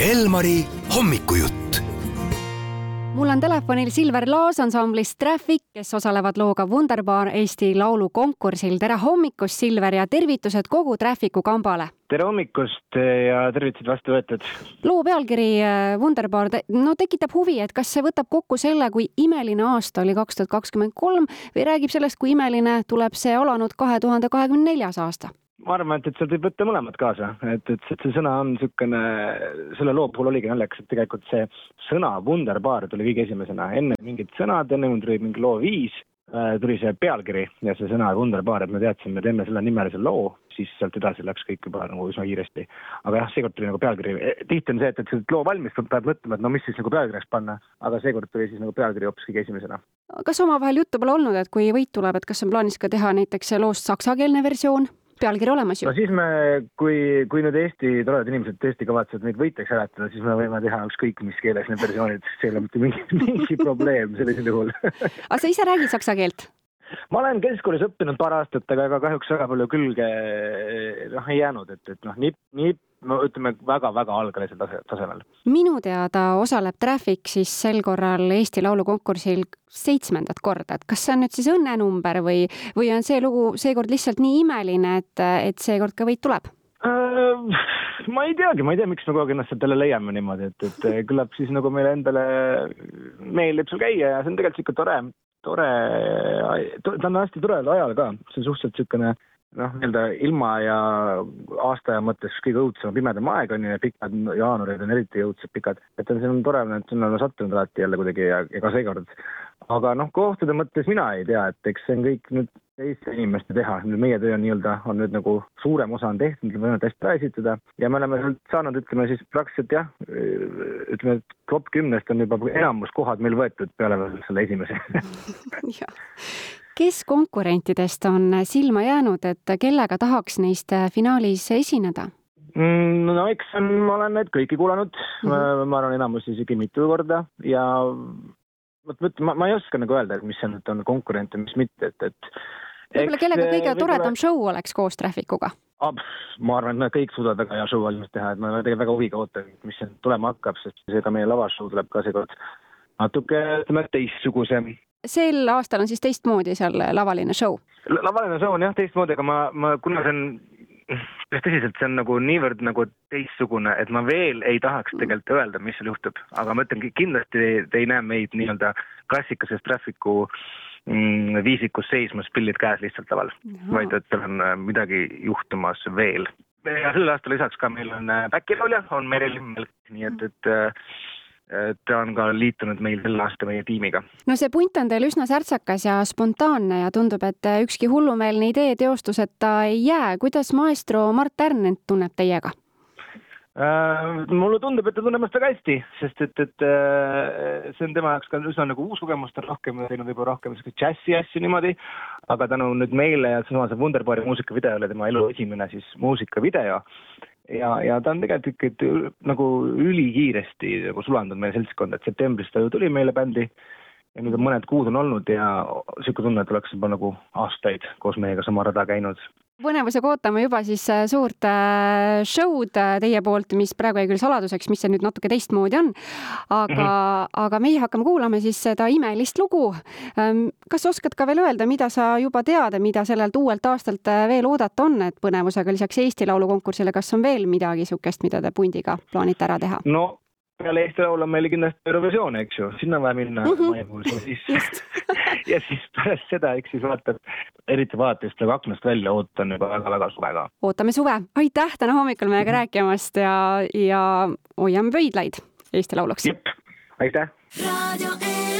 Elmari hommikujutt. mul on telefonil Silver Laas ansamblist Traffic, kes osalevad looga Wunderbar Eesti Laulu konkursil. tere hommikust, Silver ja tervitused kogu Trafficu kambale. tere hommikust ja tervitused vastu võetud. loo pealkiri äh, Wunderbar, no tekitab huvi, et kas see võtab kokku selle, kui imeline aasta oli kaks tuhat kakskümmend kolm või räägib sellest, kui imeline tuleb see alanud kahe tuhande kahekümne neljas aasta ma arvan, et, et sealt võib võtta mõlemad kaasa, et, et see sõna on niisugune, selle loo puhul oligi naljakas, et tegelikult see sõna Wunderbar tuli kõige esimesena, enne mingid sõnad, enne tuli mingi loo viis, tuli see pealkiri ja see sõna Wunderbar, et me teadsime, et teeme selle nimelise loo, siis sealt edasi läks kõik juba nagu üsna kiiresti. aga jah, seekord tuli nagu pealkiri, tihti on see, et, et see loo valmis, peab mõtlema, et no mis siis nagu pealkirjaks panna, aga seekord tuli siis nagu pealkiri hoopis kõige esimesena. kas omavahel juttu pole olnud, et kui võit tuleb, et kas on plaanis ka teha näiteks loost saksakeelne versioon? Pealkiri olemas ju. no siis me, kui, kui nüüd Eesti toredad inimesed tõesti kavatsevad meid võitjaks hääletada, siis me võime teha ükskõik mis keeles need versioonid, see ei ole mitte mingi, mingi probleem sellisel juhul aga sa ise räägid saksa keelt? ma olen keskkoolis õppinud paar aastat, aga ega kahjuks väga palju külge noh, ei jäänud, et, et noh, nii, nii no ütleme väga-väga algalisel tase, tasemel. minu teada osaleb Traffic siis sel korral Eesti Laulu konkursil seitsmendat korda, et kas see on nüüd siis õnnenumber või, või on see lugu seekord lihtsalt nii imeline, et, et seekord ka võit tuleb? Äh, ma ei teagi, ma ei tea, miks me kogu aeg ennast sealt jälle leiame niimoodi, et, et küllap siis nagu meile endale meeldib seal käia ja see on tegelikult sihuke tore, tore, ta on hästi toredal ajal ka, see on suhteliselt niisugune noh, nii-öelda ilma ja aastaaja mõttes kõige õudsem, pimedam aeg on ju ja pikad jaanuarid on eriti õudsed pikad. et see on tore, et sinna on sattunud alati jälle kuidagi ja, ja ka seekord. aga noh, kohtade mõttes mina ei tea, et eks see on kõik nüüd teiste inimeste teha, meie töö on nii-öelda, on nüüd nagu suurem osa on tehtud, me võime ära esitada ja me oleme sealt saanud, ütleme siis praktiliselt jah, ütleme, et top kümnest on juba enamus kohad meil võetud peale selle esimese kes konkurentidest on silma jäänud, et kellega tahaks neist finaalis esineda? Mm, no eks on, ma olen neid kõiki kuulanud mm, -hmm. ma arvan, enamus isegi mitu korda ja vot, vot ma, ma ei oska nagu öelda, et mis see nüüd on konkurent ja mis mitte, et, et võib-olla kellega kõige toredam show oleks koos Trafficuga? ma arvan, et nad kõik suudavad väga hea show valmis teha, et ma tegelikult väga huviga ootan, mis siin tulema hakkab, sest seega meie lavashow tuleb ka seekord natuke, ütleme, teistsugusem sel aastal on siis teistmoodi seal lavaline show? lavaline show on jah teistmoodi, aga ma, ma, kuna see on päris tõsiselt, see on nagu niivõrd nagu teistsugune, et ma veel ei tahaks tegelikult öelda, mis seal juhtub, aga ma ütlen, kindlasti te ei näe meid nii-öelda klassikalises traffic'u mm, viisikus seismas, pillid käes lihtsalt laval, vaid et seal on äh, midagi juhtumas veel. ja sel aastal lisaks ka meil on back'i-laulja, äh, on Merilin Melk, nii et, et äh, ta on ka liitunud meil sel aastal meie tiimiga. no see punt on teil üsna särtsakas ja spontaanne ja tundub, et ükski hullumeelne idee teostuseta ei jää. kuidas maestro Mart Ärnent tunneb teiega? Uh, mulle tundub, et ta tunneb ennast väga hästi, sest et, et uh, see on tema jaoks ka üsna nagu uus kogemus, ta on rohkem teinud võib-olla rohkem siukseid džässi asju niimoodi, aga tänu nüüd meile ja samase Wunderbari muusikavideole tema elu esimene siis muusikavideo ja, ja ta on tegelikult ikkagi nagu ülikiiresti nagu sulandunud meie seltskonda, et septembris ta ju tuli meile bändi ja nüüd on mõned kuud on olnud ja sihuke tunne, et oleks juba nagu aastaid koos meiega sama rada käinud põnevusega ootame juba siis äh, suurt äh, show'd äh, teie poolt, mis praegu jäi küll saladuseks, mis see nüüd natuke teistmoodi on. aga mm, -hmm. aga meie hakkame kuulama siis seda imelist lugu. Ähm, kas oskad ka veel öelda, mida sa juba tead, mida sellelt uuelt aastalt veel oodata on, et põnevusega lisaks Eesti Laulu konkursile, kas on veel midagi niisugust, mida te pundiga plaanite ära teha? no peale Eesti Laulu on meil kindlasti Eurovisioon, eks ju, sinna on vaja minna mm -hmm. maipuus ja siis ja siis pärast seda, eks siis vaatab, eriti vaadates praegu aknast välja, ootan juba väga-väga suve ka. ootame suve, aitäh täna hommikul meiega mm -hmm. rääkimast ja, ja hoiame pöidlaid Eesti Lauluks. aitäh. raadio E